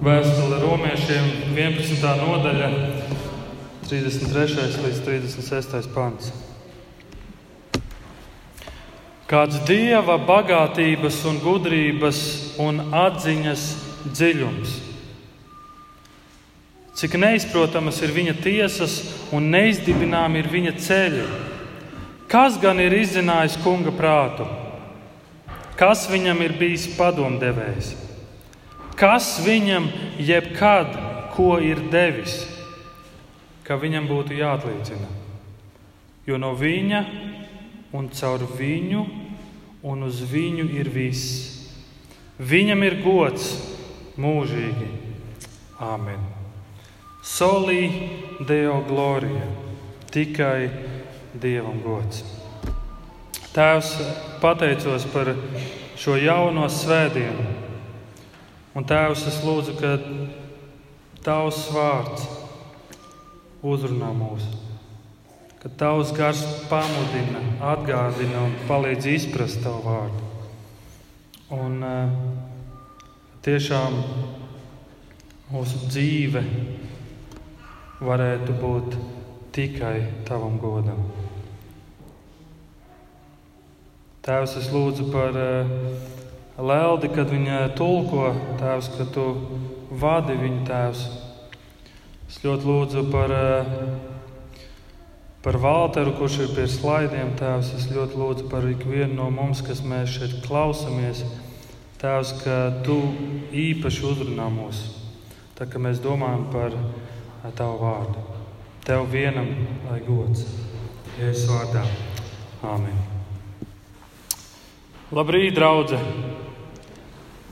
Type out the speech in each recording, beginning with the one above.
Vēstule romiešiem 11. nodaļa, 33. līdz 36. pants. Kāds dieva bagātības, un gudrības un atziņas dziļums. Cik neizprotamas ir viņa tiesas un neizdibināmi ir viņa ceļi. Kas gan ir izzinājis kunga prātu? Kas viņam ir bijis padomdevējs? Kas viņam jebkad ko ir devis, ka viņam būtu jāatlīdzina? Jo no viņa un caur viņu un uz viņu ir viss. Viņam ir gods mūžīgi. Āmen. Solī Deo glorija. Tikai Dievam gods. Tēvs, pateicos par šo jauno svētdienu. Un Tēvs, es lūdzu, ka Tavs vārds uzrunā mūs, ka Tavs gars pamudina, atgādina un palīdz izprast Tavu vārdu. Un uh, tiešām mūsu dzīve varētu būt tikai Tavam godam. Tēvs, es lūdzu par uh, Leldi, kad viņa tulko, Tēvs, ka Tu vadi viņu, Tēvs. Es ļoti lūdzu par, uh, par Valteru, kurš ir pie slaidiem, Tēvs. Es ļoti lūdzu par ikvienu no mums, kas mēs šeit klausamies. Tēvs, ka Tu īpaši uzrunā mūs, tā kā mēs domājam par Tavu vārdu. Tev vienam lai gods. Jēzus vārdā. Āmen. Labrīt, draugi!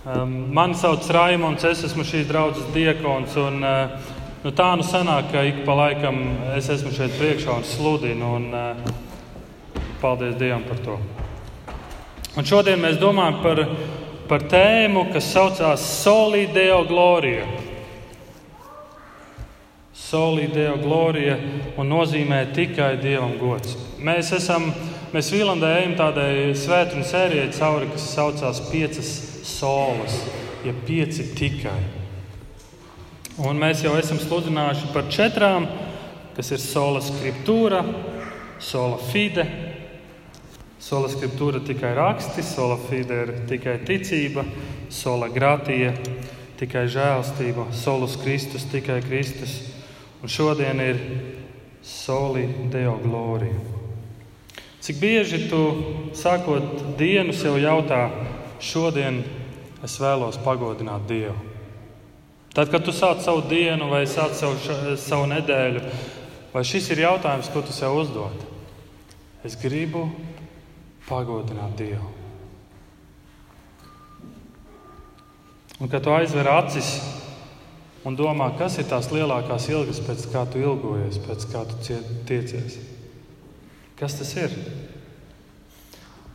Um, mani sauc Raimons, es esmu šīs draudzes diakons. Un, uh, nu, tā nu sanāk, ka ik pa laikam es esmu šeit priekšā un sludinu. Un, uh, paldies Dievam par to. Un šodien mēs domājam par, par tēmu, kas saucās Solideo Glorija. Solideo Glorija un nozīmē tikai Dievam gods. Mēs esam Mēs Vīlandē ejam tādai svētdienu sērijai cauri, kas saucās Piecas solas, ja pieci tikai. Un mēs jau esam sludinājuši par četrām, kas ir sola scriptūra, sola fide. Sola scriptūra tikai raksti, sola fide ir tikai ticība, sola gratija tikai žēlstība, solus Kristus tikai Kristus. Un šodien ir soli Deo glorija. Cik bieži tu sākot dienu sev jautā, šodien es vēlos pagodināt Dievu? Tad, kad tu sāc savu dienu vai sāc savu, savu nedēļu, vai šis ir jautājums, ko tu sev uzdod? Es gribu pagodināt Dievu. Un kad tu aizver acis un domā, kas ir tās lielākās ilgas, pēc kā tu ilgojies, pēc kā tu tiecies. Kas tas ir?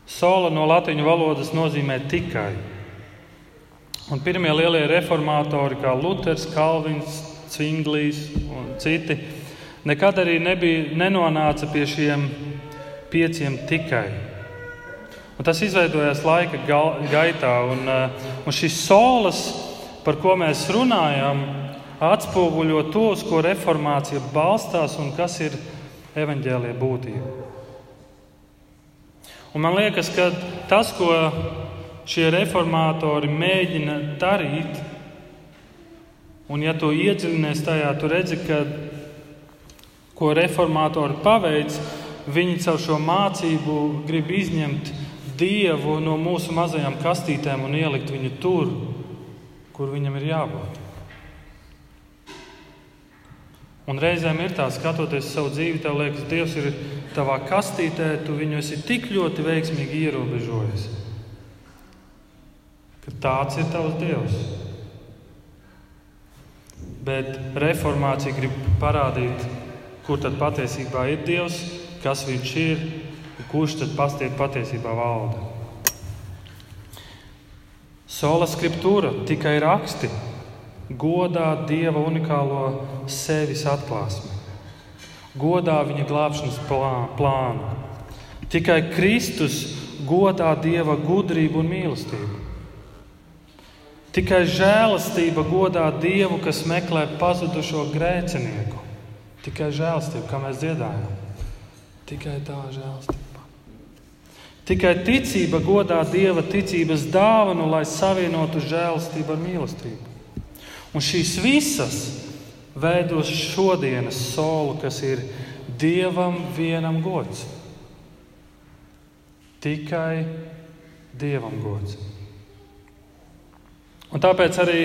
Sola no latviešu valodas nozīmē tikai. Un pirmie lielie reformatori, kā Luters, Kalvins, Cinglijs un citi, nekad arī nebija, nenonāca pie šiem pieciem tikai. Un tas izveidojās laika gaitā, un, uh, un šis solis, par ko mēs runājam, atspoguļo to, uz ko reformācija balstās un kas ir evaņģēlīja būtība. Un man liekas, ka tas, ko šie reformatori mēģina darīt, un ja tu iedziļinies tajā, tu redzi, ka ko reformatori paveic, viņi caur šo mācību grib izņemt dievu no mūsu mazajām kastītēm un ielikt viņu tur, kur viņam ir jābūt. Un reizēm ir tā, skatoties savu dzīvi, tev liekas, Dievs ir tavā kastītē, tu viņu esi tik ļoti veiksmīgi ierobežojis. Ka tāds ir tavs Dievs. Bet reformācija grib parādīt, kur tad patiesībā ir Dievs, kas viņš ir un kurš tad patiesībā valda. Sola scriptūra tikai raksti godā Dieva unikālo sevis atklāsmi, godā viņa glābšanas plānu. Tikai Kristus godā Dieva gudrību un mīlestību. Tikai žēlastība godā Dievu, kas meklē pazudušo grēcinieku. Tikai žēlastība, kā mēs dziedājām. Tikai tā žēlastība. Tikai ticība godā Dieva ticības dāvanu, lai savienotu žēlastību ar mīlestību. Un šīs visas veidos šodienas solu, kas ir Dievam vienam gods. Tikai Dievam gods. Un tāpēc arī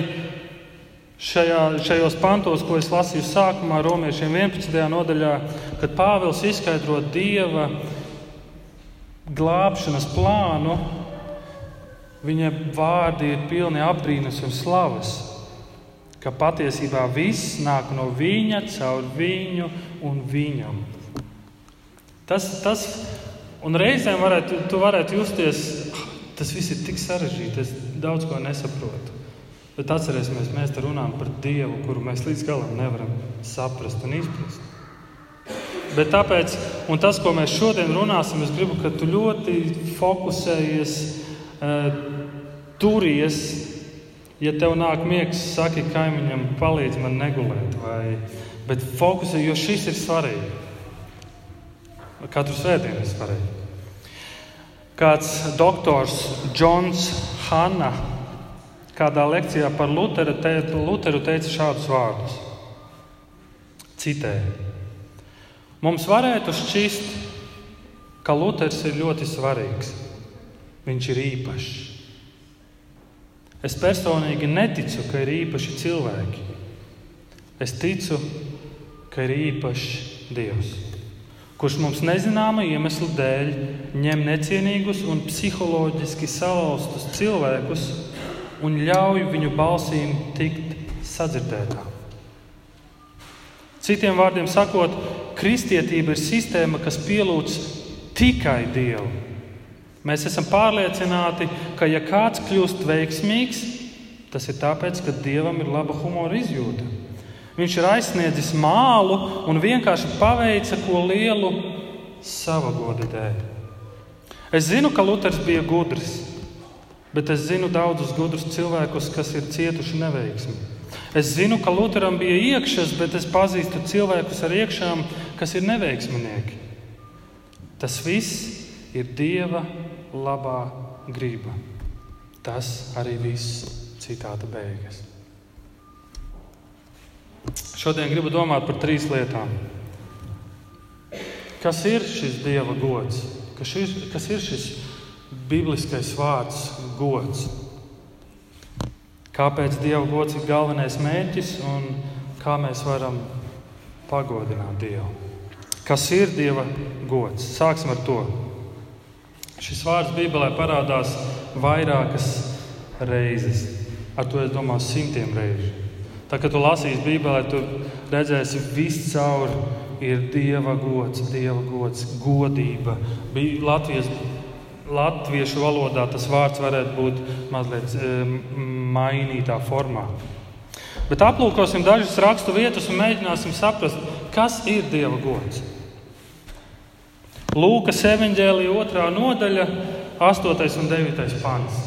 šajā, šajos pantos, ko es lasīju sākumā, Romiešiem 11. nodaļā, kad Pāvils izskaidro Dieva glābšanas plānu, viņa vārdi ir pilni apbrīnas un slavas. Ka patiesībā viss nāk no viņa, caur viņu un viņam. Tas, tas un reizēm varētu, tu varētu justies, tas viss ir tik sarežģīti, es daudz ko nesaprotu. Bet atcerēsimies, mēs te runājam par Dievu, kuru mēs līdz galam nevaram saprast un izprast. Bet tāpēc, un tas, ko mēs šodien runāsim, es gribu, ka tu ļoti fokusējies, uh, turies. Ja tev nāk miegs, saki kaimiņam, palīdz man negulēt, vai, bet fokusē, jo šis ir svarīgi. Katru svētdienu ir svarīgi. Kāds doktors Džons Hanna kādā lekcijā par Luteru, te, Luteru teica šādus vārdus. Citēju: Mums varētu šķist, ka Luters ir ļoti svarīgs. Viņš ir īpašs. Es personīgi neticu, ka ir īpaši cilvēki. Es ticu, ka ir īpašs Dievs, kurš mums nezināma iemesla dēļ ņem necienīgus un psiholoģiski salauztus cilvēkus un ļauj viņu balsīm tikt sadzirdētām. Citiem vārdiem sakot, kristietība ir sistēma, kas pielūdz tikai Dievu. Mēs esam pārliecināti, ka, ja kāds kļūst veiksmīgs, tas ir tāpēc, ka Dievam ir laba humora izjūta. Viņš ir aizsniedzis mālu un vienkārši paveica ko lielu sava goda dēļ. Es zinu, ka Luters bija gudrs. Bet es zinu daudzus gudrus cilvēkus, kas ir cietuši neveiksmi. Es zinu, ka Lutheram bija iekšas, bet es pazīstu cilvēkus ar iekšām, kas ir neveiksminieki. Tas viss ir Dieva labā griba. Tas arī viss citāta beigas. Šodien gribu domāt par trīs lietām. Kas ir šis Dieva gods? Kas ir, kas ir šis bibliskais vārds gods. Kāpēc Dieva gods ir galvenais mērķis un kā mēs varam pagodināt Dievu? Kas ir Dieva gods? Sāksim ar to. Šis vārds Bībelē parādās vairākas reizes. Ar to es domāju simtiem reižu. Tā kā tu lasīsi Bībelē, tu redzēsi viscaur ir Dieva gods, Dieva gods, godība. Bija Latvijas latviešu valodā tas vārds varētu būt mazliet mainītā formā. Bet aplūkosim dažas rakstu vietas un mēģināsim saprast, kas ir Dieva gods. Lūkas evanģēlija otrā nodaļa, 8. un 9. pants.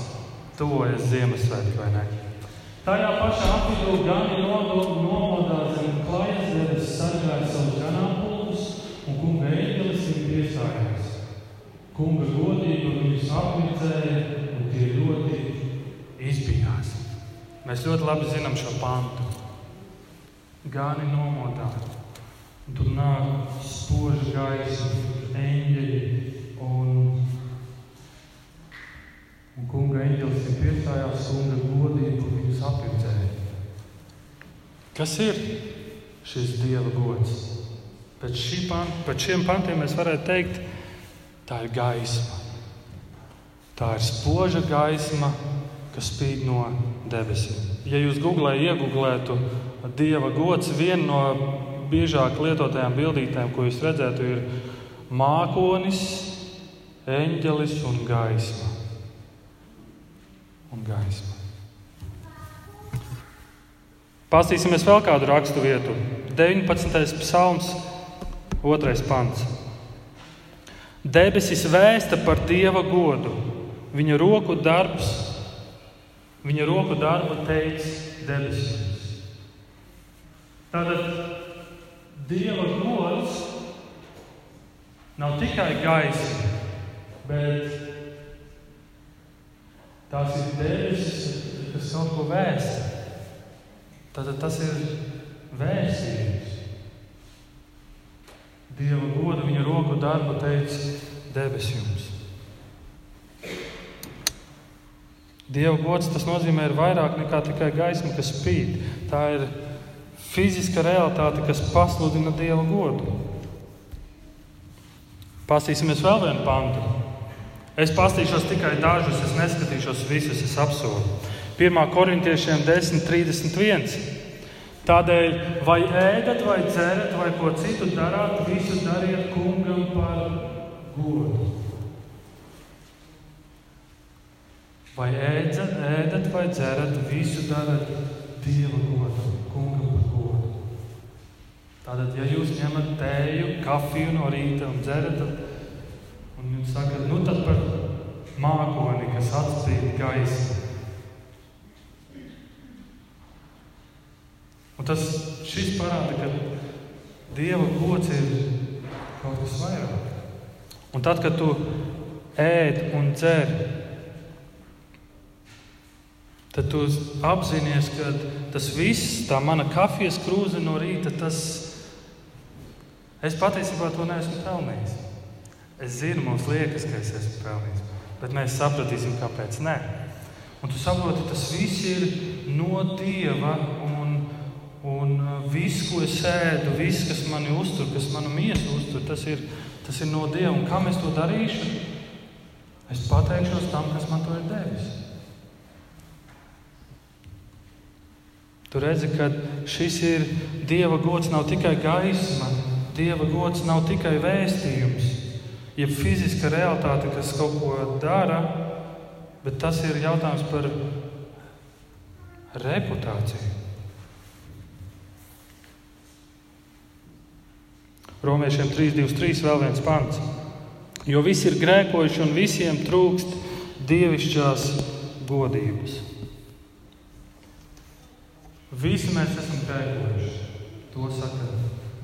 Tuvojas Ziemassvētki vai ne? Tajā pašā apvidū gan ir nomodā zem klajas zemes sargāja savus ganāmpulkus, un kunga eņģelis ir piesājās. Kunga godība viņus apnicēja, un tie ļoti izbijās. Mēs ļoti labi zinām šo pantu. Gāni nomodā, tur nāk spoža gaisa, eņģeļi, un, un kunga eņģelis ir piestājās, kunga godība viņus apnicēja. Kas ir šis Dieva gods? Pēc, pan, pēc šiem pantiem mēs varētu teikt, Tā ir gaisma. Tā ir spoža gaisma, kas spīd no debesīm. Ja jūs googlē iegūlētu dieva gods, viena no biežāk lietotajām bildītēm, ko jūs redzētu, ir mākonis, eņģelis un gaisma. Un gaisma. Pastīsimies vēl kādu rakstu vietu. 19. psalms, 2. pants. Debesis vēsta par Dieva godu, viņa roku darbs viņa roku darbu teica debesīs. Tātad Dieva gods nav tikai gaisa, bet tās ir debesis, kas kaut ko vēsta. Tātad tas ir vēstījums. Dieva godu viņa roku darbu teica debesis jums. Dieva gods tas nozīmē ir vairāk nekā tikai gaisma, kas spīd. Tā ir fiziska realitāte, kas pasludina Dieva godu. Pastīsimies vēl vienu pantu. Es pastīšos tikai dažus, es neskatīšos visus, es apsolu. 1. korintiešiem 10, 31. Tādēļ, vai ēdat, vai dzerat, vai ko citu darāt, visu dariet kungam par godu. Vai ēdat, ēdat vai dzerat, visu darat Dieva godam, kungam par godu. Tātad, ja jūs ņemat tēju, kafiju no rīta un dzerat, un jūs sakat, nu tad par mākoni, kas atspīd gaismu. Un tas šis parāda, ka Dieva gods ir kaut kas vairāk. Un tad, kad tu ēd un dzer, tad tu apzinājies, ka tas viss, tā mana kafijas krūze no rīta, tas es patiesībā to neesmu pelnījis. Es zinu, mums liekas, ka es esmu pelnījis, bet mēs sapratīsim, kāpēc nē. Un tu saproti, tas viss ir no Dieva Un uh, viss, ko es ēdu, viss, kas mani uztur, kas manu miesu uztur, tas ir, tas ir no Dieva. Un kā es to darīšu? Es pateikšos tam, kas man to ir devis. Tu redzi, ka šis ir Dieva gods, nav tikai gaisma, Dieva gods nav tikai vēstījums, jeb fiziska realitāte, kas kaut ko dara, bet tas ir jautājums par reputāciju. Romiešiem 3.23. vēl viens pants. Jo visi ir grēkojuši un visiem trūkst dievišķās godības. Visi mēs esam grēkojuši. To saka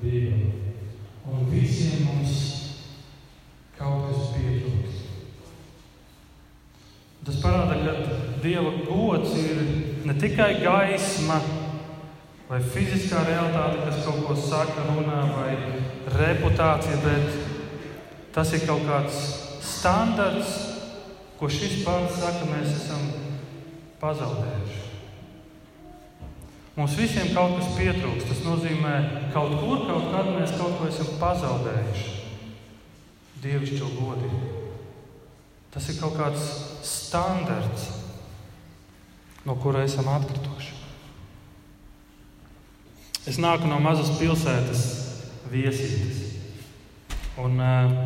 Bībele. Un visiem mums kaut kas pietrūkst. Tas parāda, ka Dieva gods ir ne tikai gaisma vai fiziskā realitāte, kas kaut ko saka, runā, vai reputācija, bet tas ir kaut kāds standarts, ko šis pāns saka, mēs esam pazaudējuši. Mums visiem kaut kas pietrūks. Tas nozīmē, ka kaut kur, kaut kad mēs kaut ko esam pazaudējuši. Dievišķo godību. Tas ir kaut kāds standarts, no kura esam atkrituši. Es nāku no mazas pilsētas, viesītes. Un uh,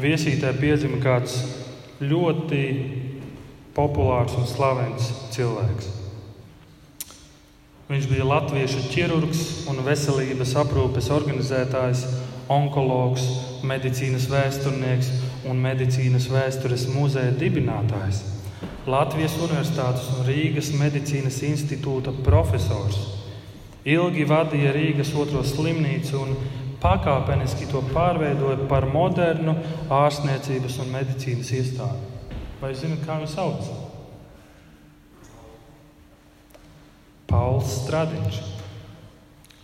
viesītē piedzima kāds ļoti populārs un slavens cilvēks. Viņš bija latviešu ķirurgs un veselības aprūpes organizētājs, onkologs, medicīnas vēsturnieks un medicīnas vēstures muzeja dibinātājs. Latvijas Universitātes un Rīgas Medicīnas institūta profesors. Ilgi vadīja Rīgas otro slimnīcu un pakāpeniski to pārveidoja par modernu ārstniecības un medicīnas iestādi. Vai zināt, kā viņu sauc? Pauls Stradiņš.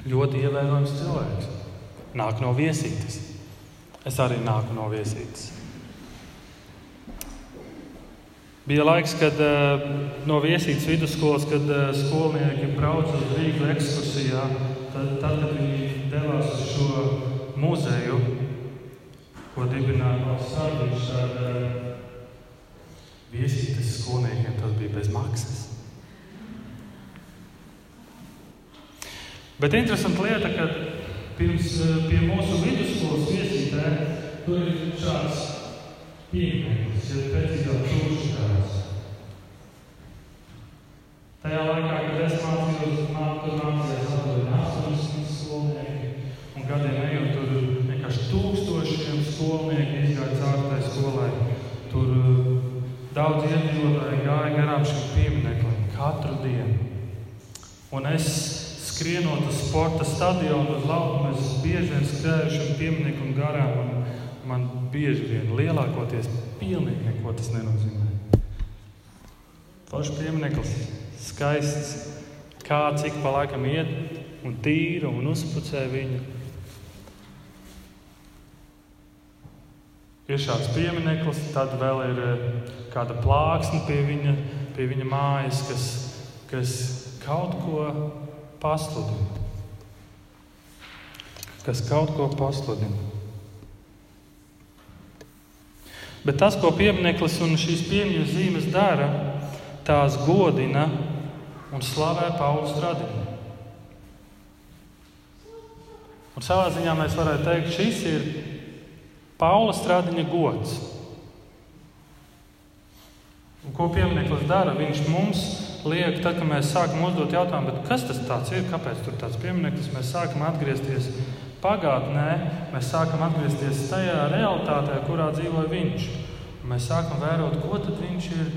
Ļoti ievērojams cilvēks. Nāk no viesītes. Es arī nāku no viesītes. Bija laiks, kad uh, no viesītas vidusskolas, kad uh, skolnieki brauca uz Rīgas ekskursijā, tad, tad, kad viņi devās uz šo muzeju, ko dibināja Valsts Sārdiņš, tad viesītas skolniekiem tas bija bez maksas. Bet interesanti lieta, ka pirms pie mūsu vidusskolas viesītē tur ir šāds piemineklis, ja precīzāk šūškās. Tajā laikā, kad es mācījos, tur mācījās aptuveni 80 skolnieki, un gadiem ejot, tur vienkārši tūkstošiem skolnieku izgāja cauri tai skolai. Tur daudz iedzīvotāji gāja garām šim piemineklim katru dienu. Un es skrienot uz sporta stadionu, uz laukuma, es bieži vien skrēju šim piemineklim garām. Un man bieži vien lielākoties pilnīgi neko tas nenozīmē. Foršs piemineklis, skaists, kā cik pa laikam iet un tīra un uzpucē viņu. Ir šāds piemineklis, tad vēl ir eh, kāda plāksne pie viņa, pie viņa mājas, kas, kas kaut ko pasludina. Kas kaut ko pasludina. Bet tas, ko piemineklis un šīs piemiņas zīmes dara, tās godina un slavē Pauli Stradiņu. Un savā ziņā mēs varētu teikt, šis ir Paula Stradiņa gods. Un ko piemineklis dara? Viņš mums liek, tad, kad mēs sākam uzdot jautājumu, kas tas ir, kāpēc tur tāds piemineklis, mēs sākam atgriezties pagātnē, mēs sākam atgriezties tajā realitātē, kurā dzīvoja viņš. Un mēs sākam vērot, ko viņš ir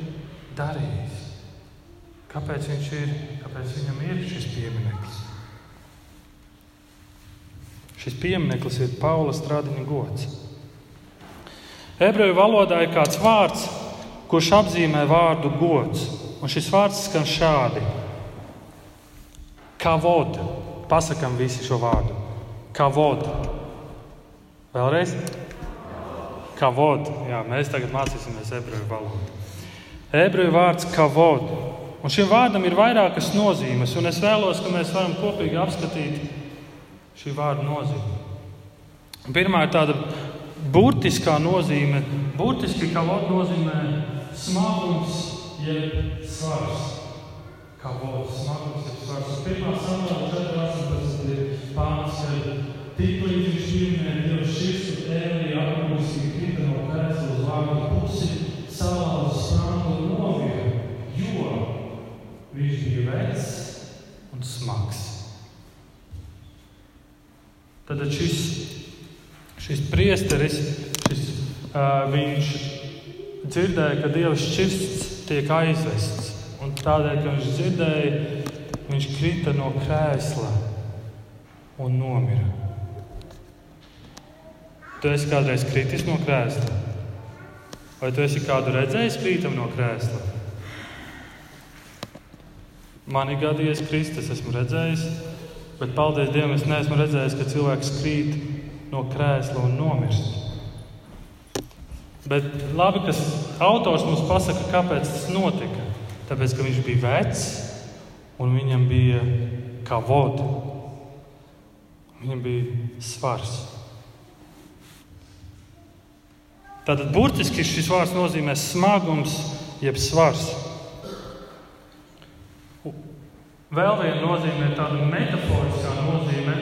darījis. Kāpēc, ir, kāpēc viņam ir šis piemineklis? Šis piemineklis ir Paula strādiņa gods. Ebreju valodā ir kāds vārds, kurš apzīmē vārdu gods. Un šis vārds skan šādi: Kavod. Pasakām visi šo vārdu. Kavod. Vēlreiz? Kavod. Jā, mēs tagad mācīsimies ebreju valodu. Ebreju vārds kavod. Un šim vārdam ir vairākas nozīmes, un es vēlos, ka mēs varam kopīgi apskatīt šī vārda nozīmi. Pirmā ir tāda burtiskā nozīme. Burtiski kā vārds nozīmē smagums, jeb svars. Vārds smagums, jeb svars. Pirmā samērā 4.18 ir pāns, ka tik līdz viņš pieminēja Dieva šis ēlija apgūstī krita no krēsla uz vārdu pusi, salāuz sprānu un novira, jo Viņš bija vecs un smags. Tad šis, šis priesteris, šis, uh, viņš dzirdēja, ka Dieva šķirsts tiek aizvests. Un tādēļ, ka viņš dzirdēja, viņš krita no krēsla un nomira. Tu esi kādreiz kritis no krēsla? Vai tu esi kādu redzējis krītam no krēsla? Man ir gadījies krist, es esmu redzējis, bet paldies Dievam, es neesmu redzējis, ka cilvēks krīt no krēsla un nomirst. Bet labi, ka autors mums pasaka, kāpēc tas notika. Tāpēc, ka viņš bija vecs un viņam bija kā voda. Viņam bija svars. Tātad burtiski šis vārds nozīmē smagums, jeb svars. Vēl viena nozīme ir tāda metaforiskā nozīme,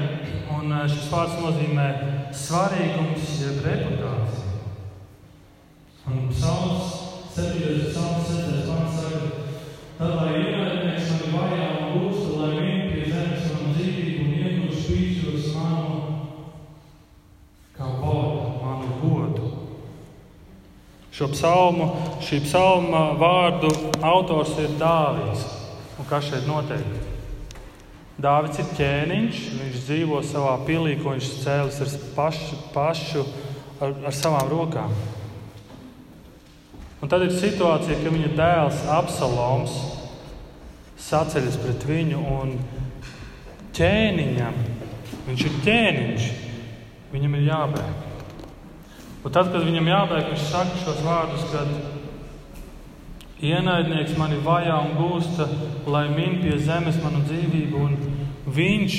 un eh, šis vārds nozīmē svarīgums, jeb reputācija. Un psalms 7. psalms 7. pants saka, tad lai ienaidnieks mani vajā un gūsta, lai viņi pie zemes manu dzīvību un iegūst spīšos manu kā bodu, manu godu. Šo psalmu, šī psalma vārdu autors ir Dāvīds. Un kas šeit notiek? Dāvids ir ķēniņš, viņš dzīvo savā pilī, ko viņš cēlis ar pašu, pašu ar, ar savām rokām. Un tad ir situācija, ka viņa dēls Absaloms saceļas pret viņu un ķēniņam. Viņš ir ķēniņš, viņam ir jābēg. Un tad, kad viņam jābēg, viņš saka šos vārdus, kad Ienaidnieks mani vajā un gūsta, lai min pie zemes manu dzīvību, un viņš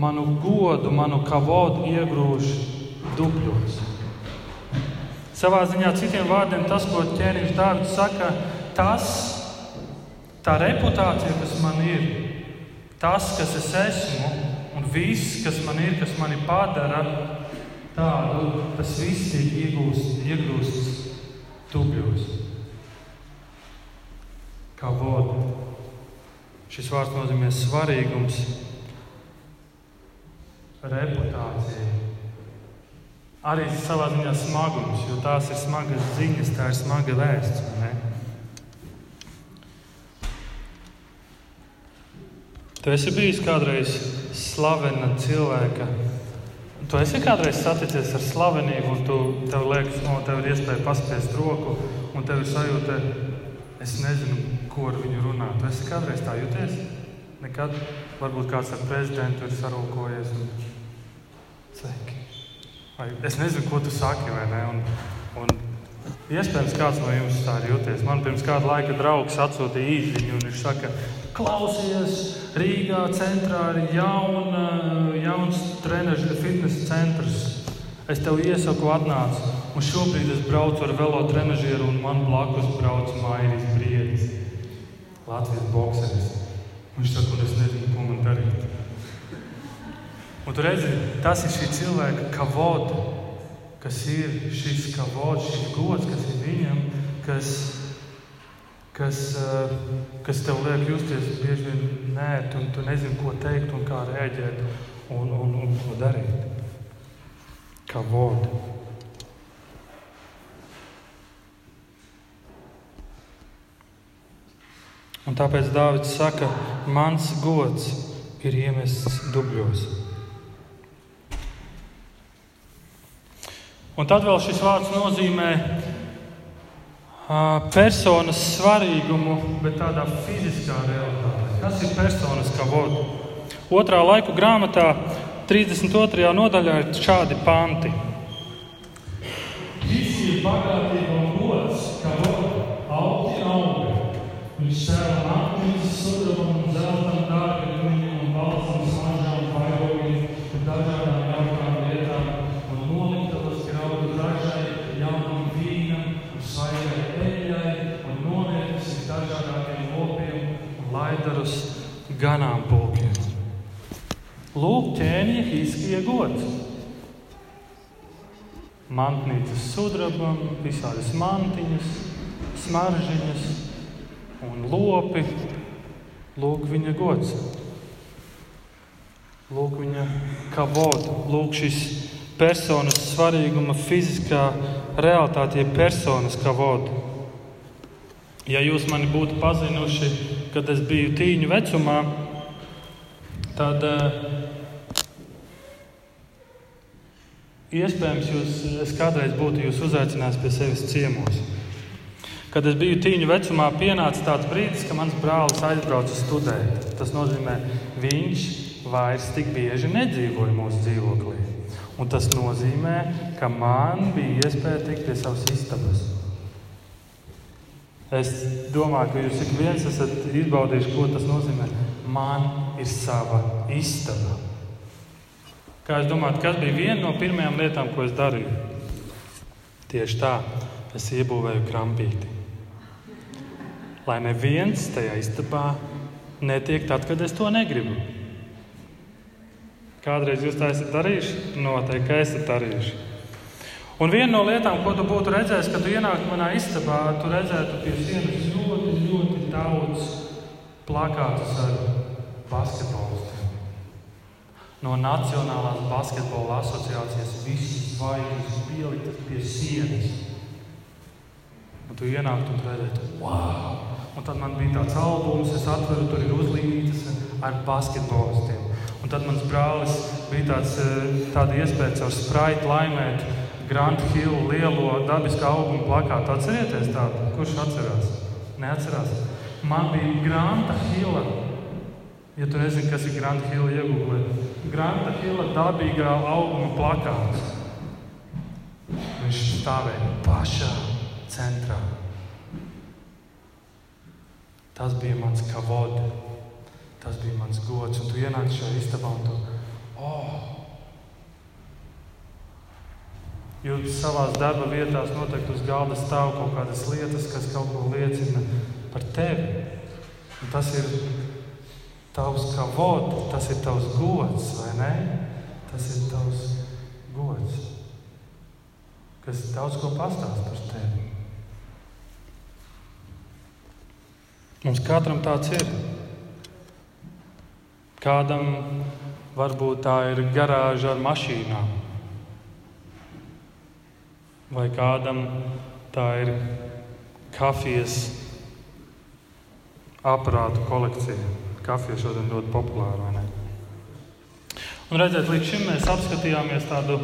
manu godu, manu kavodu iegrūž dubļos. Savā ziņā, citiem vārdiem, tas, ko ķēniņš Dārvids saka, tas, tā reputācija, kas man ir, tas, kas es esmu, un viss, kas man ir, kas mani padara tādu, tas viss tiek iegūsts, iegūsts dubļos kā voda. Šis vārds nozīmē svarīgums, reputācija, arī savā ziņā smagums, jo tās ir smagas ziņas, tā ir smaga vēsts. Tu esi bijis kādreiz slavena cilvēka. Tu esi kādreiz saticies ar slavenību, un tu, tev liekas, no tev ir iespēja paspiest roku, un tev ir sajūta, es nezinu, ko ar viņu runāt. Tu esi kādreiz tā jūties? Nekad. Varbūt kāds ar prezidentu ir sarūkojies. Un... Sveiki. Vai, es nezinu, ko tu saki, vai ne? Un, un iespējams, kāds no jums tā ir jūties. Man pirms kāda laika draugs atsūtīja īziņu, un viņš saka, klausies, Rīgā centrā ir jauna, jauns treniņš, fitnesa centrs. Es tev iesaku, atnāc. Un šobrīd es braucu ar velo trenižieru, un man blakus brauc Mairis Briedis, Latvijas bokseris. Viņš saka, un es nezinu, ko man darīt. Un tu redzi, tas ir šī cilvēka kavoda, kas ir šis kavods, šis gods, kas ir viņam, kas, kas, eh, kas tev liek justies bieži vien nērti, un tu nezini, ko teikt un kā rēģēt un, un, un ko darīt. Kavoda. Un tāpēc Dārvids saka, mans gods ir iemests dubļos. Un tad vēl šis vārds nozīmē personas svarīgumu, bet tādā fiziskā realitātē. Kas ir personas kavoda? Otrā laiku grāmatā, 32. nodaļā, ir šādi panti. Visi ir bagātība Mantnīcas sudrabam, visādas mantiņas, smaržiņas un lopi. Lūk, viņa gods. Lūk, viņa kavoda. Lūk, šis personas svarīguma fiziskā realitāte, jeb personas kavoda. Ja jūs mani būtu pazinuši, kad es biju tīņu vecumā, tad uh, iespējams jūs, es kādreiz būtu jūs uzaicinājis pie sevis ciemos. Kad es biju tīņu vecumā, pienāca tāds brīdis, ka mans brālis aizbrauca studēt. Tas nozīmē, viņš vairs tik bieži nedzīvoja mūsu dzīvoklī. Un tas nozīmē, ka man bija iespēja tikt pie savas istabas. Es domāju, ka jūs ik viens esat izbaudījuši, ko tas nozīmē. Man ir sava istaba. Kā jūs domājat, kas bija viena no pirmajām lietām, ko es darīju? Tieši tā, es iebūvēju krampīti. Lai neviens tajā istabā netiek tad, kad es to negribu. Kādreiz jūs tā esat darījuši? Noteikti, esat darījuši. Un viena no lietām, ko tu būtu redzējis, kad tu ienāktu manā istabā, tu redzētu pie sienas ļoti, ļoti daudz plakātus ar basketbolistiem. No Nacionālās basketbola asociācijas visas zvaigznes pieliktas pie sienas. Un tu ienāktu un redzētu, wow! Un tad man bija tāds albums, es atveru, tur ir uzlīmītas ar basketbolistiem. Un tad mans brālis bija tāds, tāda iespēja caur spraitu laimēt Grand Hill lielo dabiskā auguma plakātu. Atcerieties tādu? Kurš atcerās? Neatcerās. Man bija Granta Hilla. Ja tu nezini, kas ir Granta Hilla, iegūlē. Granta Hilla dabīgā auguma plakāts. Viņš stāvēja pašā centrā. Tas bija mans kavod. Tas bija mans gods. Un tu ienāc šajā istabā un tu, oh, Jūs savā darba vietās noteikti uz galda stāv kaut kādas lietas, kas kaut ko liecina par tevi. Un tas ir tavs kavot, tas ir tavs gods, vai ne? Tas ir tavs gods, kas daudz ko pastāst par tevi. Mums katram tāds ir. Kādam varbūt tā ir garāža ar mašīnām. vai kādam tā ir kafijas aparātu kolekcija. Kafija šodien ļoti populāra. Un redzēt, līdz šim mēs apskatījāmies tādu,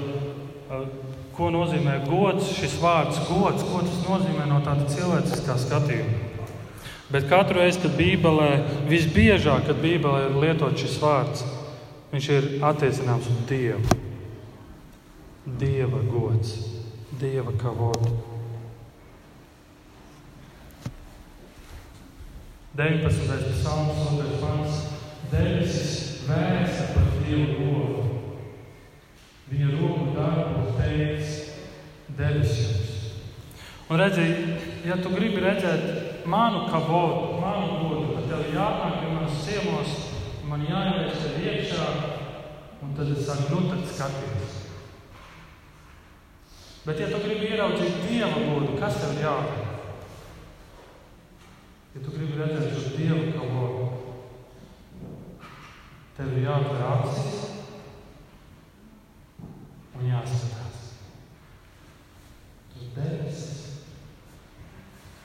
ko nozīmē gods, šis vārds gods, ko tas nozīmē no tāda cilvēciskā skatījuma. Bet katru reizi, kad Bībelē, visbiežāk, kad Bībelē ir lietots šis vārds, viņš ir attiecināms uz Dievu. Dieva gods, Dieva kavodu. 19. psalms, 2. pants. Debesis vēsta par Dievu roku. Viņa roku darbu teica debesīs. Un redziet, ja tu gribi redzēt manu kavotu, manu godu, tad tev jānāk pie manas ciemos, man jāieliek sev iekšā, un tad es saku, nu tad skaties. Bet, ja tu gribi ieraudzīt Dieva godu, kas tev jādara? Ja tu gribi redzēt šo Dievu kavotu, tev ir jāatver acis un jāskatās. Tur ir debesis.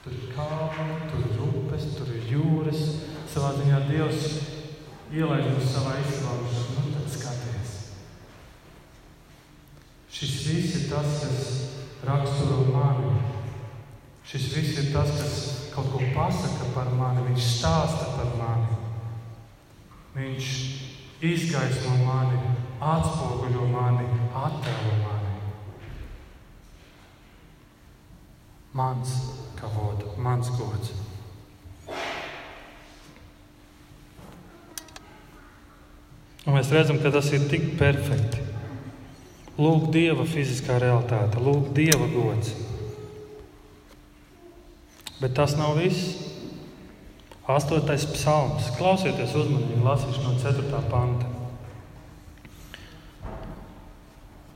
Tur ir kalni, tur ir upes, tur ir jūras. Savā ziņā Dievs ielaiž mums savā izslāpšanā. Nu, tad skaties. Šis viss ir tas, kas raksturo mani. Šis viss ir tas, kas kaut ko pasaka par mani. Viņš stāsta par mani. Viņš izgaismo mani, atspoguļo mani, attēlo mani. Mans kavodu, mans gods. Un mēs redzam, ka tas ir tik perfekti. Lūk, Dieva fiziskā realitāte, lūk, Dieva gods. Bet tas nav viss. Astotais psalms. Klausieties uzmanīgi, lasīšu no 4. panta.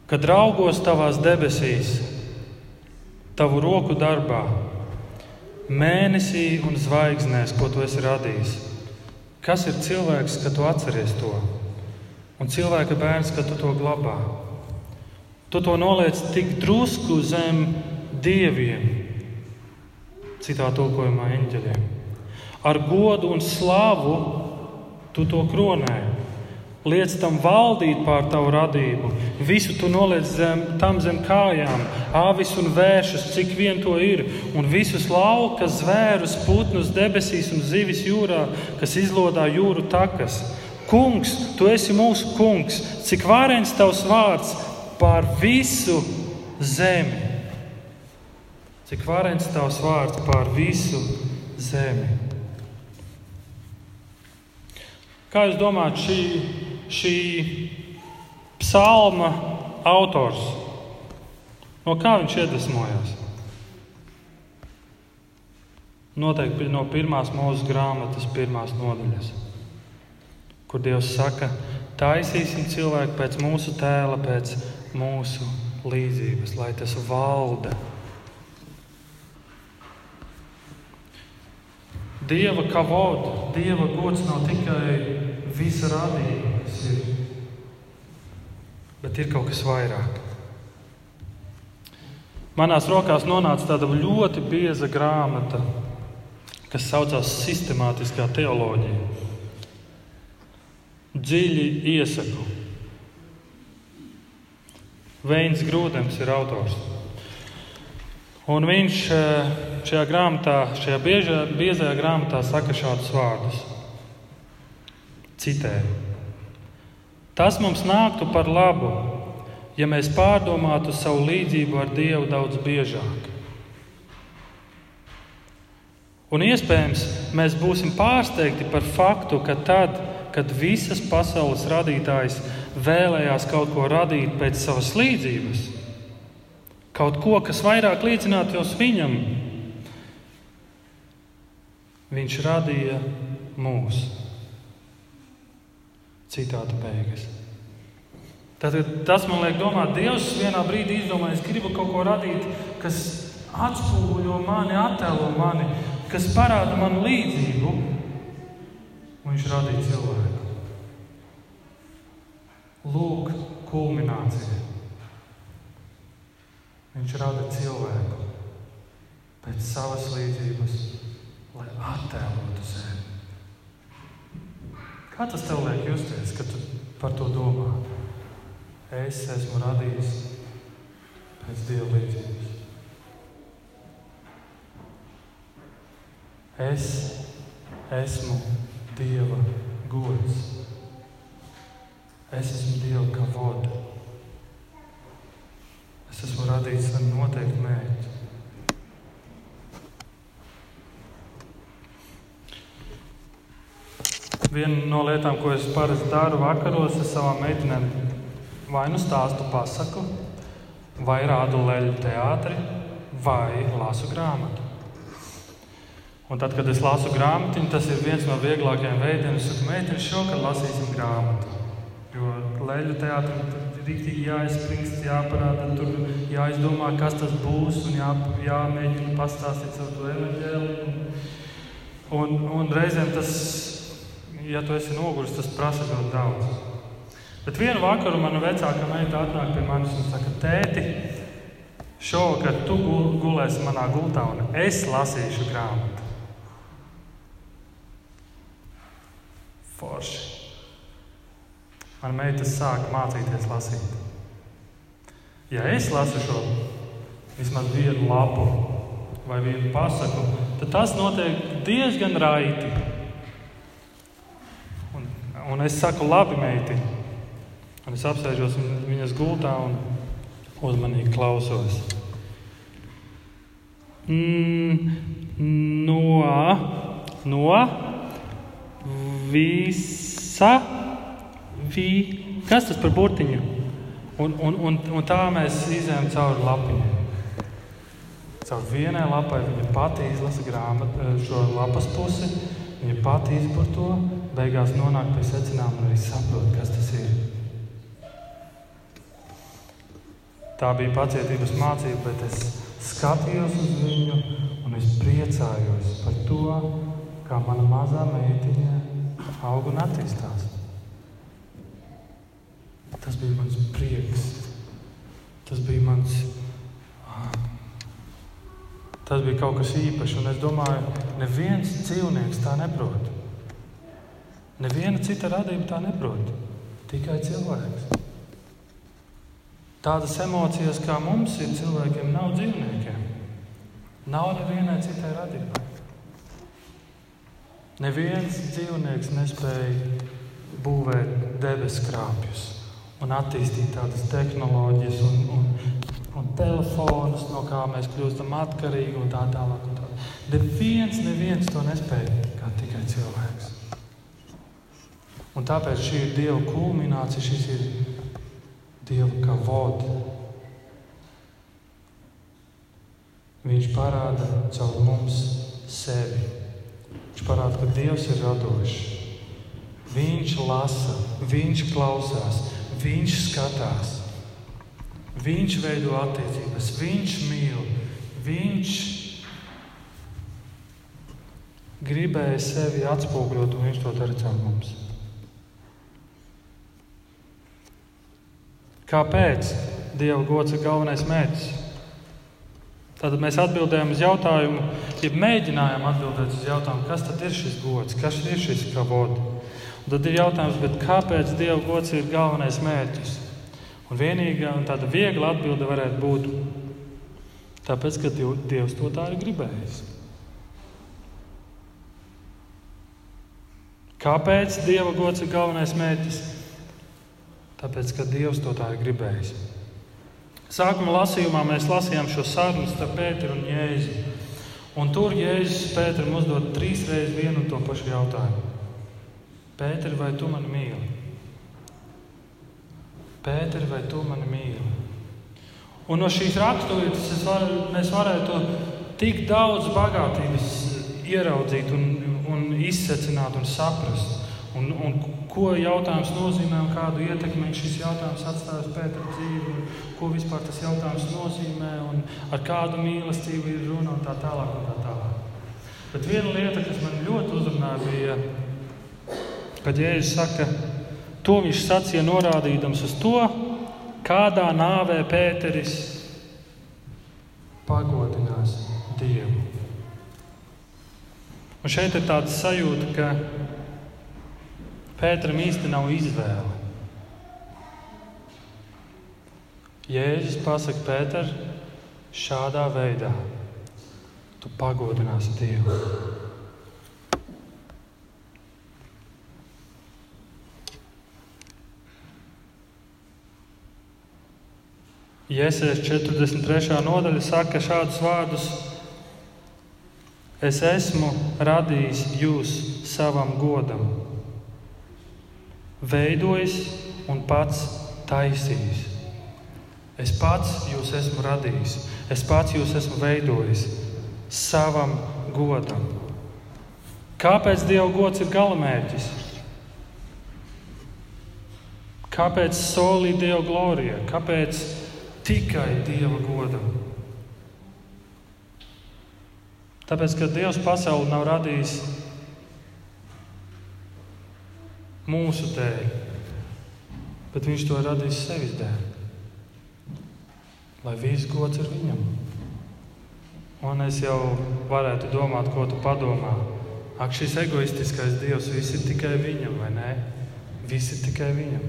Kad raugos tavās debesīs, tavu roku darbā, mēnesī un zvaigznēs, ko tu esi radījis. Kas ir cilvēks, ka tu atceries to? Un cilvēka bērns, ka tu to glabā. Tu to noliec tik drusku zem dieviem, citā tulkojumā eņģeļiem. Ar godu un slavu tu to kronē. Liec tam valdīt pār tavu radību. Visu tu noliec zem, tam zem kājām, avis un vēršus, cik vien to ir, un visus lauka zvērus, putnus debesīs un zivis jūrā, kas izlodā jūru takas. Kungs, tu esi mūsu kungs, cik vārens tavs vārds pār visu zemi. Cik vārens tavs vārds pār visu zemi. Kā jūs domājat, šī šī psalma autors? No kā viņš iedvesmojās? Noteikti no pirmās mūža grāmatas, pirmās nodaļas, kur Dievs saka, taisīsim cilvēku pēc mūsu tēla, pēc mūsu līdzības, lai tas valda. Dieva kavoda, Dieva gods nav tikai visa ir. Bet ir kaut kas vairāk. Manās rokās nonāca tāda ļoti bieza grāmata, kas saucās Sistemātiskā teoloģija. Dziļi iesaku. Veins Grūdens ir autors. Un viņš eh, šajā grāmatā, šajā biežā, biezajā grāmatā saka šādus vārdus. Citēju. Tas mums nāktu par labu, ja mēs pārdomātu savu līdzību ar Dievu daudz biežāk. Un iespējams, mēs būsim pārsteigti par faktu, ka tad, kad visas pasaules radītājs vēlējās kaut ko radīt pēc savas līdzības, kaut ko, kas vairāk līdzinātos viņam, viņš radīja mūsu. Citāta beigas. Tad, tas man liek domāt, Dievs vienā brīdī izdomāja, es gribu kaut ko radīt, kas atspoguļo mani, attēlo mani, kas parāda man līdzību. Un viņš radīja cilvēku. Lūk, kulminācija. Viņš rada cilvēku pēc savas līdzības, lai attēlotu sevi. Kā tas tev liek justies, kad tu par to domā? Es esmu radījis pēc dieva līdzības. Es esmu Dieva gods. Es esmu Dieva kavoda. Es esmu radīts ar noteiktu mērķi. Viena no lietām, ko es parasti daru vakaros, ir savām meitenēm vai nu stāstu pasaku, vai rādu leļu teātri, vai lasu grāmatu. Un tad, kad es lasu grāmatu, tas ir viens no vieglākajiem veidiem. Saku, meitene, šovakar lasīsim grāmatu. Jo leļu teātrim rīktīgi jāizspringst, jāparāda, tur jāizdomā, kas tas būs, un jā, jāmēģina pastāstīt savu to evaņģēliju. Un, un reizēm tas ja tu esi noguris, tas prasa ļoti daudz. Bet vienu vakaru mana vecākā meita atnāk pie manis un saka, tēti, šovakar tu gulēsi manā gultā un es lasīšu grāmatu. Mana meita sāk mācīties lasīt. Ja es lasu šo vismaz vienu lapu vai vienu pasaku, tad tas notiek diezgan raiti. Un es saku, labi, meiti. Un es apsēžos viņas gultā un uzmanīgi klausos. Mm, no, no visa, vi, kas tas par burtiņu? Un, un, un, un tā mēs izējām cauri lapiņai. Caur vienai lapai viņa pati izlasa grāmatu, šo lapas pusi, viņa pati izpur to beigās nonāk pie secinājuma un arī saprot, kas tas ir. Tā bija pacietības mācība, bet es skatījos uz viņu un es priecājos par to, kā mana mazā meitiņa aug un attīstās. Tas bija mans prieks. Tas bija mans. Tas bija kaut kas īpašs, un es domāju, neviens dzīvnieks tā neprot. Neviena cita radība tā neprot. Tikai cilvēks. Tādas emocijas, kā mums ir cilvēkiem, nav dzīvniekiem. Nav nevienai citai radībai. Neviens dzīvnieks nespēja būvēt debesu krāpjus un attīstīt tādas tehnoloģijas un, un, un telefonus, no kā mēs kļūstam atkarīgi un tā tālāk. Un tā. Neviens, neviens to nespēja kā tikai cilvēks. Un tāpēc šī ir Dieva kulminācija, šis ir Dieva kavod. Viņš parāda caur mums sevi. Viņš parāda, ka Dievs ir radošs. Viņš lasa, viņš klausās, viņš skatās. Viņš veido attiecības, viņš mīl, viņš gribēja sevi atspoguļot, un viņš to dara caur mums. Kāpēc Dieva gods ir galvenais mērķis? Tad mēs atbildējām uz jautājumu, ja mēģinājām atbildēt uz jautājumu, kas tad ir šis gods, kas ir šis kavods. Tad ir jautājums, kāpēc Dieva gods ir galvenais mērķis? Un vienīgā un tāda viegla atbilde varētu būt, tāpēc, ka Dievs to tā ir gribējis. Kāpēc Dieva gods ir galvenais mērķis? Tāpēc, ka Dievs to tā ir gribējis. Sākuma lasījumā mēs lasījām šo sarunu starp Pēteru un Jēzu. Un tur Jēzus Pēteram uzdod trīs reizes vienu un to pašu jautājumu. Pēter, vai tu mani mīli? Pēter, vai tu mani mīli? Un no šīs raksturvietas var, mēs varētu tik daudz bagātības ieraudzīt, un, un izsecināt un saprast. Un, un ko jautājums nozīmē un kādu ietekmi šis jautājums atstāja uz Pētera dzīvi, un ko vispār tas jautājums nozīmē, un ar kādu mīlestību ir runa un tā tālāk. Un tā tālāk. Bet viena lieta, kas man ļoti uzrunāja, bija, kad Jēzus saka, to viņš sacīja norādīdams uz to, kādā nāvē Pēteris pagodinās Dievu. Un šeit ir tāda sajūta, ka Pēteram īsti nav izvēle. Jēzus pasakā Pēter, šādā veidā tu pagodināsi Dievu. Jēzus 43. nodaļa saka šādus vārdus: Es esmu radījis jūs savam godam, veidojis un pats taisījis. Es pats jūs esmu radījis, es pats jūs esmu veidojis savam godam. Kāpēc Dieva gods ir galamērķis? Kāpēc solī Dieva glorija? Kāpēc tikai Dieva godam. Tāpēc, ka Dievs pasauli nav radījis mūsu dēļ, bet Viņš to ir radījis sevis dēļ. Lai viss gods ir viņam. Un es jau varētu domāt, ko tu padomā. Ak, šis egoistiskais Dievs, viss ir tikai viņam, vai ne? Viss ir tikai viņam.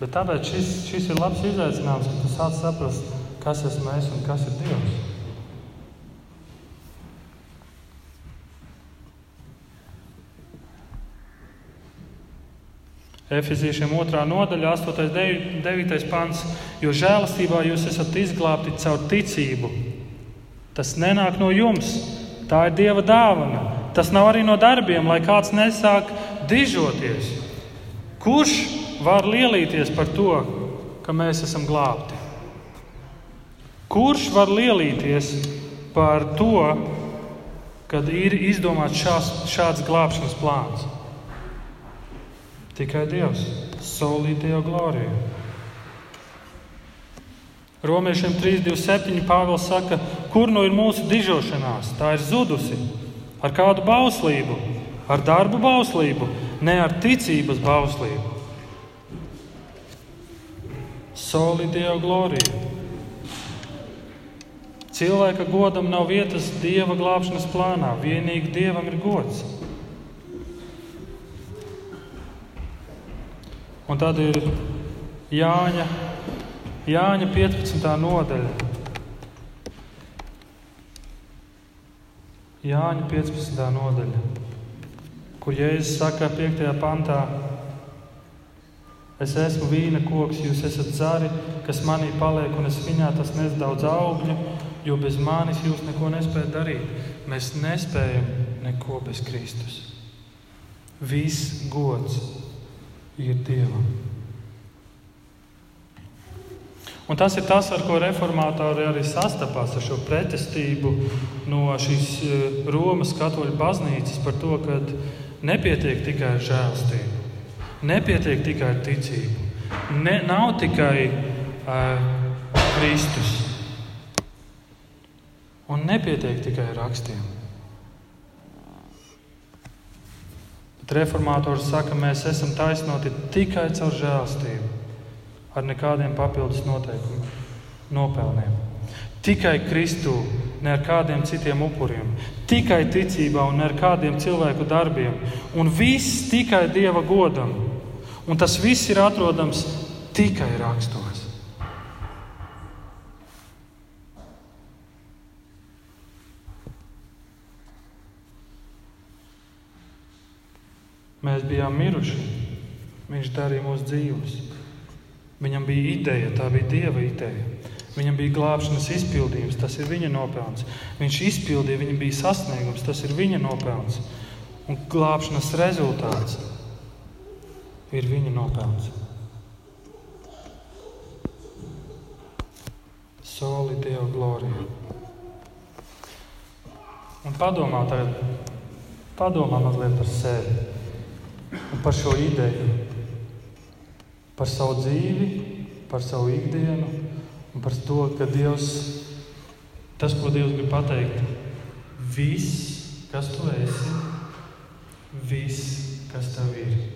Bet tāpēc šis, šis ir labs izaicinājums, ka tu sāc saprast, kas esmu es un kas ir Dievs. Efeziešiem 2. nodaļa, 8. un 9. pants. Jo žēlastībā jūs esat izglābti caur ticību. Tas nenāk no jums, tā ir Dieva dāvana. Tas nav arī no darbiem, lai kāds nesāk dižoties. Kurš var lielīties par to, ka mēs esam glābti? Kurš var lielīties par to, kad ir izdomāts šās, šāds glābšanas plāns? Tikai Dievs, solītajā glorijā. Romiešiem 3,27 Pāvils saka, kur nu ir mūsu dižošanās? Tā ir zudusi. Ar kādu bauslību? Ar darbu bauslību, ne ar ticības bauslību soli Dieva gloriju. Cilvēka godam nav vietas Dieva glābšanas plānā, vienīgi Dievam ir gods. Un tad ir Jāņa, Jāņa 15. nodaļa. Jāņa 15. nodaļa, kur Jēzus saka 5. pantā, Es esmu vīna koks, jūs esat zari, kas manī paliek, un es viņā tas nes daudz augļu, jo bez manis jūs neko nespējat darīt. Mēs nespējam neko bez Kristus. Viss gods ir Dievam. Un tas ir tas, ar ko reformātori arī sastapās ar šo pretestību no šīs eh, Romas katoļu baznīcas par to, ka nepietiek tikai ar žēlstību. Nepietiek tikai ar ticību. Ne, nav tikai uh, Kristus. Un nepietiek tikai ar rakstiem. Bet reformātors saka, mēs esam taisnoti tikai caur žēlstību, ar nekādiem papildus noteikumiem, nopelniem. Tikai Kristū, ne ar kādiem citiem upuriem, tikai ticībā un ne ar kādiem cilvēku darbiem, un viss tikai Dieva godam. Un tas viss ir atrodams tikai rakstos. Mēs bijām miruši. Viņš darīja mūsu dzīves. Viņam bija ideja, tā bija Dieva ideja. Viņam bija glābšanas izpildījums, tas ir viņa nopelns. Viņš izpildīja, viņam bija sasniegums, tas ir viņa nopelns. Un glābšanas rezultāts ir viņa nopelns. Soli Dieva glorija. Un padomā tagad, padomā mazliet par sevi un par šo ideju, par savu dzīvi, par savu ikdienu un par to, ka Dievs, tas, ko Dievs grib pateikt, viss, kas tu esi, viss, kas tev ir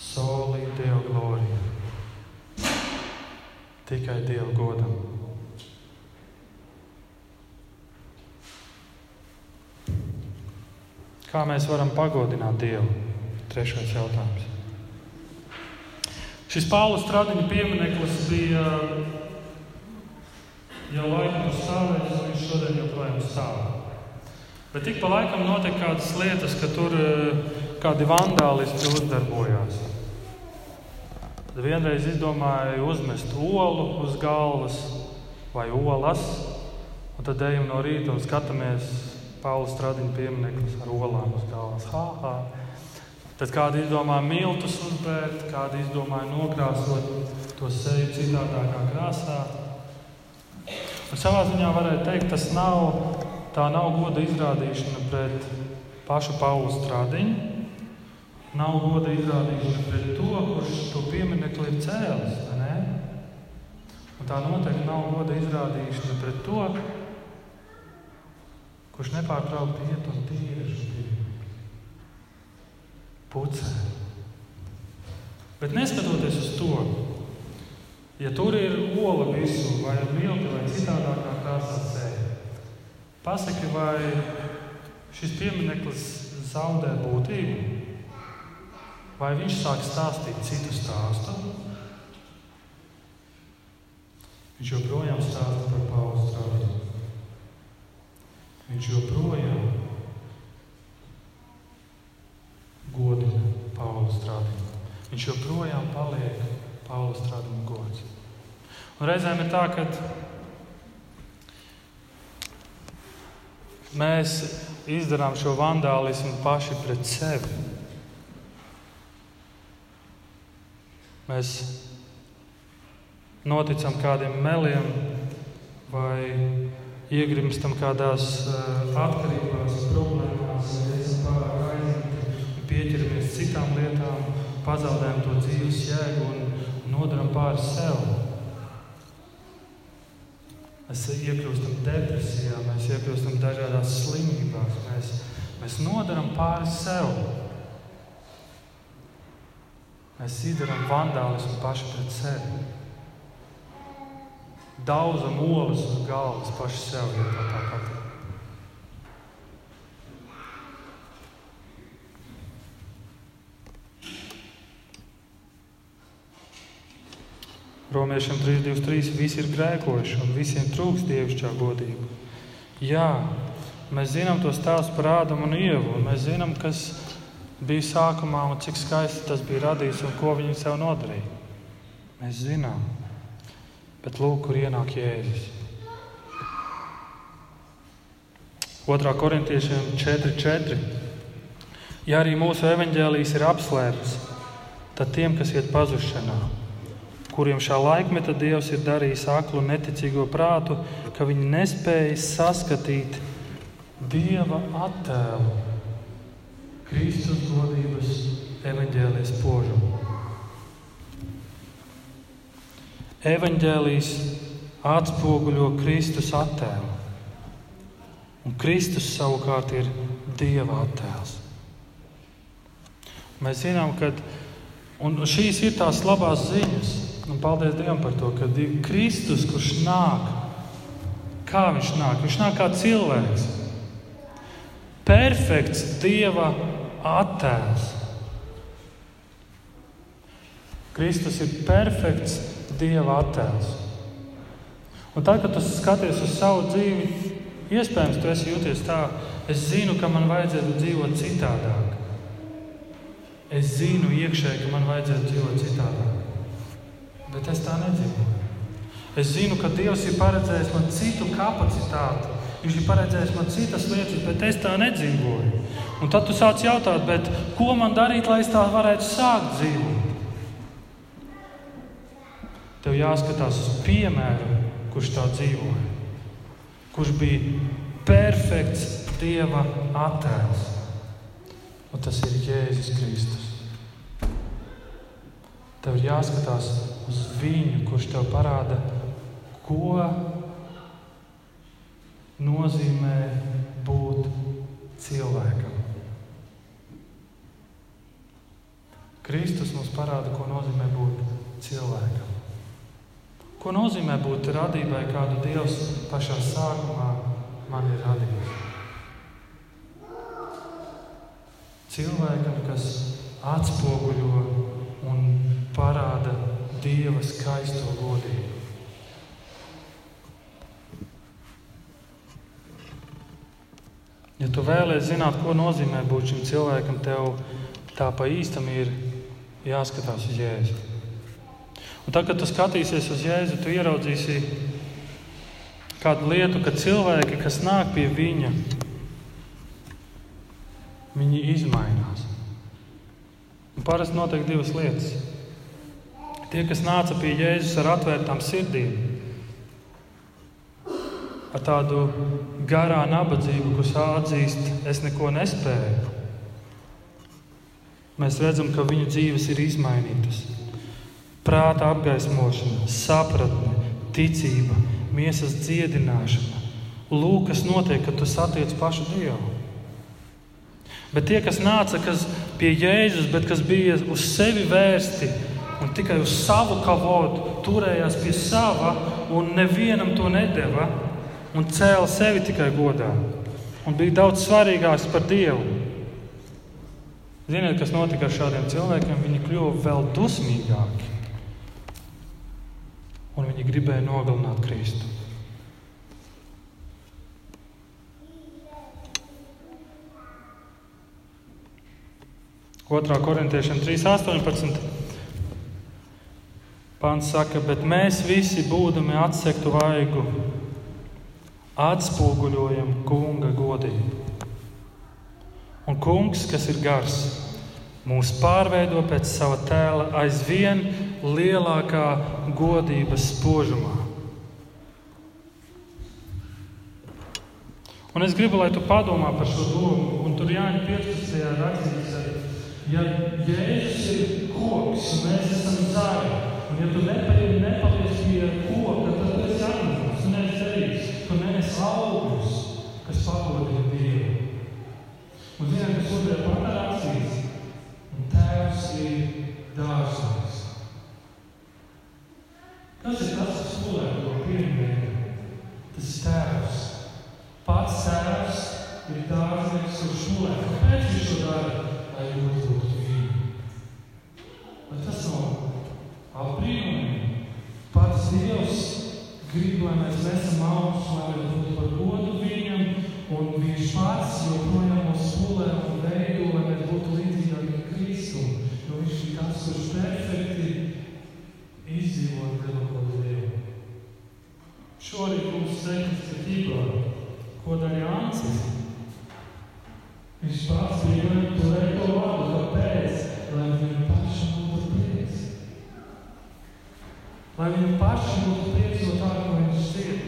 Soli Deo glorija. Tikai Dievu godam. Kā mēs varam pagodināt Dievu? Trešais jautājums. Šis Pāvils Stradiņa piemineklis bija jau laikam stāvējis, un viņš šodien joprojām stāv. Bet ik pa laikam notiek kādas lietas, ka tur eh, kādi vandālisti uzdarbojās. Tad vienreiz izdomāju uzmest olu uz galvas vai olas, un tad ejam no rīta un skatāmies Pāvila Stradiņa piemineklis ar olām uz galvas. Ha, ha. Tad kādi izdomāja miltus uzbērt, kādi izdomāja nokrāsot to seju citādākā krāsā. Un savā ziņā varētu teikt, tas nav, tā nav goda izrādīšana pret pašu Pāvila Stradiņu. Nav goda izrādīšana pret to, kurš to pieminekli ir cēlis. Un tā noteikti nav goda izrādīšana pret to, kurš nepārtraukti iet un tieši pucē. Bet neskatoties uz to, ja tur ir ola virsū, vai milti, vai citādākā kārtā sēde, pasaki, vai šis piemineklis zaudē būtību, vai viņš sāk stāstīt citu stāstu. Viņš joprojām stāsta par Pāvila strādājumu. Viņš joprojām godina Pāvila strādījumu. Viņš joprojām paliek Pāvila strādājuma gods. Un reizēm ir tā, ka mēs izdarām šo vandālismu paši pret sevi. Mēs noticam kādiem meliem vai iegrimstam kādās uh, atkarībās, problēmās, pieķeramies citām lietām, pazaudējam to dzīves jēgu un nodaram pāri sev. Mēs iekļūstam depresijā, mēs iekļūstam dažādās slimībās, mēs, mēs nodaram pāri sev. Mēs izdarām vandālismu paši pret sevi daudzam olas uz galvas paši sev, ja tā tā patīk. Romiešiem 3.23. Visi ir grēkojuši un visiem trūks dievišķā godība. Jā, mēs zinām tos stāstus par Ādamu un Ievu, un mēs zinām, kas bija sākumā un cik skaisti tas bija radījis un ko viņi sev nodarīja. Mēs zinām. Bet lūk, kur ienāk Jēzus. 2. korintiešiem 4.4. Ja arī mūsu evaņģēlijas ir apslēpts, tad tiem, kas iet pazušanā, kuriem šā laikmeta Dievs ir darījis aklu neticīgo prātu, ka viņi nespēja saskatīt Dieva attēlu, Kristus godības evaņģēlijas požumu. Evanģēlijas atspoguļo Kristus attēlu. Un Kristus savukārt ir Dieva attēls. Mēs zinām, ka šīs ir tās labās ziņas, un paldies Dievam par to, ka Kristus, kurš nāk, kā viņš nāk, viņš nāk kā cilvēks. Perfekts Dieva attēls. Kristus ir perfekts Dieva attēls. Un tad, kad tu skaties uz savu dzīvi, iespējams, tu esi jūties tā, es zinu, ka man vajadzētu dzīvot citādāk. Es zinu iekšēji, ka man vajadzētu dzīvot citādāk. Bet es tā nedzīvoju. Es zinu, ka Dievs ir paredzējis man citu kapacitāti. Viņš ir paredzējis man citas lietas, bet es tā nedzīvoju. Un tad tu sāc jautāt, ko man darīt, lai es tā varētu sākt dzīvot? Tev jāskatās uz piemēru, kurš tā dzīvoja, kurš bija perfekts Dieva attēls. Un tas ir Jēzus Kristus. Tev ir jāskatās uz viņu, kurš tev parāda, ko nozīmē būt cilvēkam. Kristus mums parāda, ko nozīmē būt cilvēkam. Ko nozīmē būt radībai, kādu Dievs pašā sākumā man ir radījis? cilvēkam, kas atspoguļo un parāda Dieva skaisto godību. Ja tu vēlēsies zināt, ko nozīmē būt šim cilvēkam, tev tā pa īstam ir jāskatās uz Jēzu. Un tad, kad tu skatīsies uz Jēzu, tu ieraudzīsi kādu lietu, ka cilvēki, kas nāk pie viņa, viņi izmainās. Un parasti notiek divas lietas. Tie, kas nāca pie Jēzus ar atvērtām sirdīm, ar tādu garā nabadzību, kas atzīst, es neko nespēju. Mēs redzam, ka viņu dzīves ir izmainītas. Prāta apgaismošana, sapratne, ticība, miesas dziedināšana. Lūk, kas notiek, kad tu satiec pašu Dievu. Bet tie, kas nāca kas pie Jēzus, bet kas bija uz sevi vērsti un tikai uz savu kavotu, turējās pie sava un nevienam to nedeva, un cēla sevi tikai godā. Un bija daudz svarīgāks par Dievu. Ziniet, kas notika ar šādiem cilvēkiem? Viņi kļuva vēl dusmīgāki. Un viņi gribēja nogalināt Kristu. Otrā korintiešiem 3.18. Pāns saka, bet mēs visi, būdami atsektu vaigu, atspoguļojam kunga godību. Un kungs, kas ir gars, mūs pārveido pēc sava tēla aizvien lielākā godības spožumā. Un es gribu, lai tu padomā par šo domu, un tur Jāņa 15. rakstīts, ja Jēzus ir koks, mēs esam zāri, un ja tu nepaļi, pagodina Dievu. Un zinām, kas otrajā pantā rakstīts, un tēvs ir dārznieks. Kas ir tas, kas skolē to pieminēja? Tas tēvs. Pats tēvs ir dārznieks un šulē. Kāpēc viņš to dara? Lai uzlūgtu viņu. Bet tas nav apbrīnojami. Pats Dievs grib, lai mēs nesam augsts, lai mēs un viņš pats joprojām mūs skolē un veido, lai mēs būtu līdzīgāki Kristu. Jo viņš ir tas, kurš perfekti izdzīvot lielāko Dievu. Šorīt mums teiks, ka tīklā, ko darīja Ancis? Viņš pats bija to vārdu, kāpēc? Lai viņam pašam būtu prieks. Lai viņam pašam būtu prieks no tā, ko viņš ir.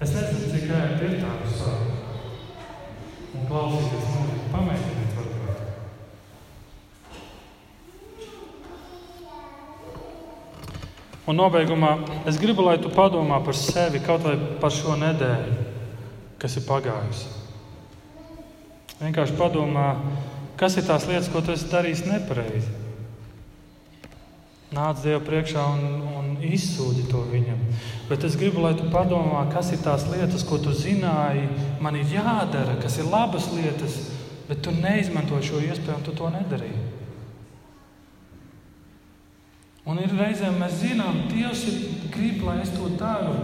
Es nezinu, cik ērti ir tādu sākt. Un klausīties mūziku, pamēģiniet varbūt. Un nobeigumā es gribu, lai tu padomā par sevi kaut vai par šo nedēļu, kas ir pagājusi. Vienkārši padomā, kas ir tās lietas, ko tu esi darījis nepareizi. Nāc Dievu priekšā un, un izsūdi to viņam. Bet es gribu, lai tu padomā, kas ir tās lietas, ko tu zināji, man ir jādara, kas ir labas lietas, bet tu neizmanto šo iespēju un tu to nedarīji. Un ir reizēm mēs zinām, Dievs grib, lai es to daru,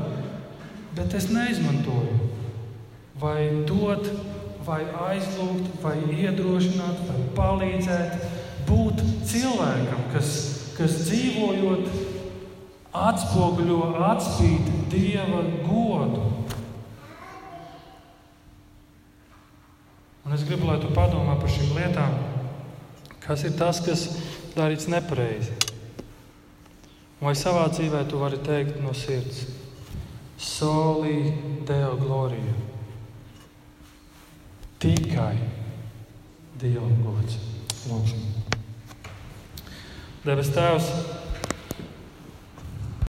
bet es neizmantoju. Vai dot, vai aizlūgt, vai iedrošināt, vai palīdzēt, būt cilvēkam, kas, kas dzīvojot, atspoguļo, atspīd Dieva godu. Un es gribu, lai tu padomā par šīm lietām, kas ir tas, kas darīts nepareizi. Vai savā dzīvē tu vari teikt no sirds: Solī Deo glorija. Tikai Dievam gods. Lūksim. Debes Tēvs,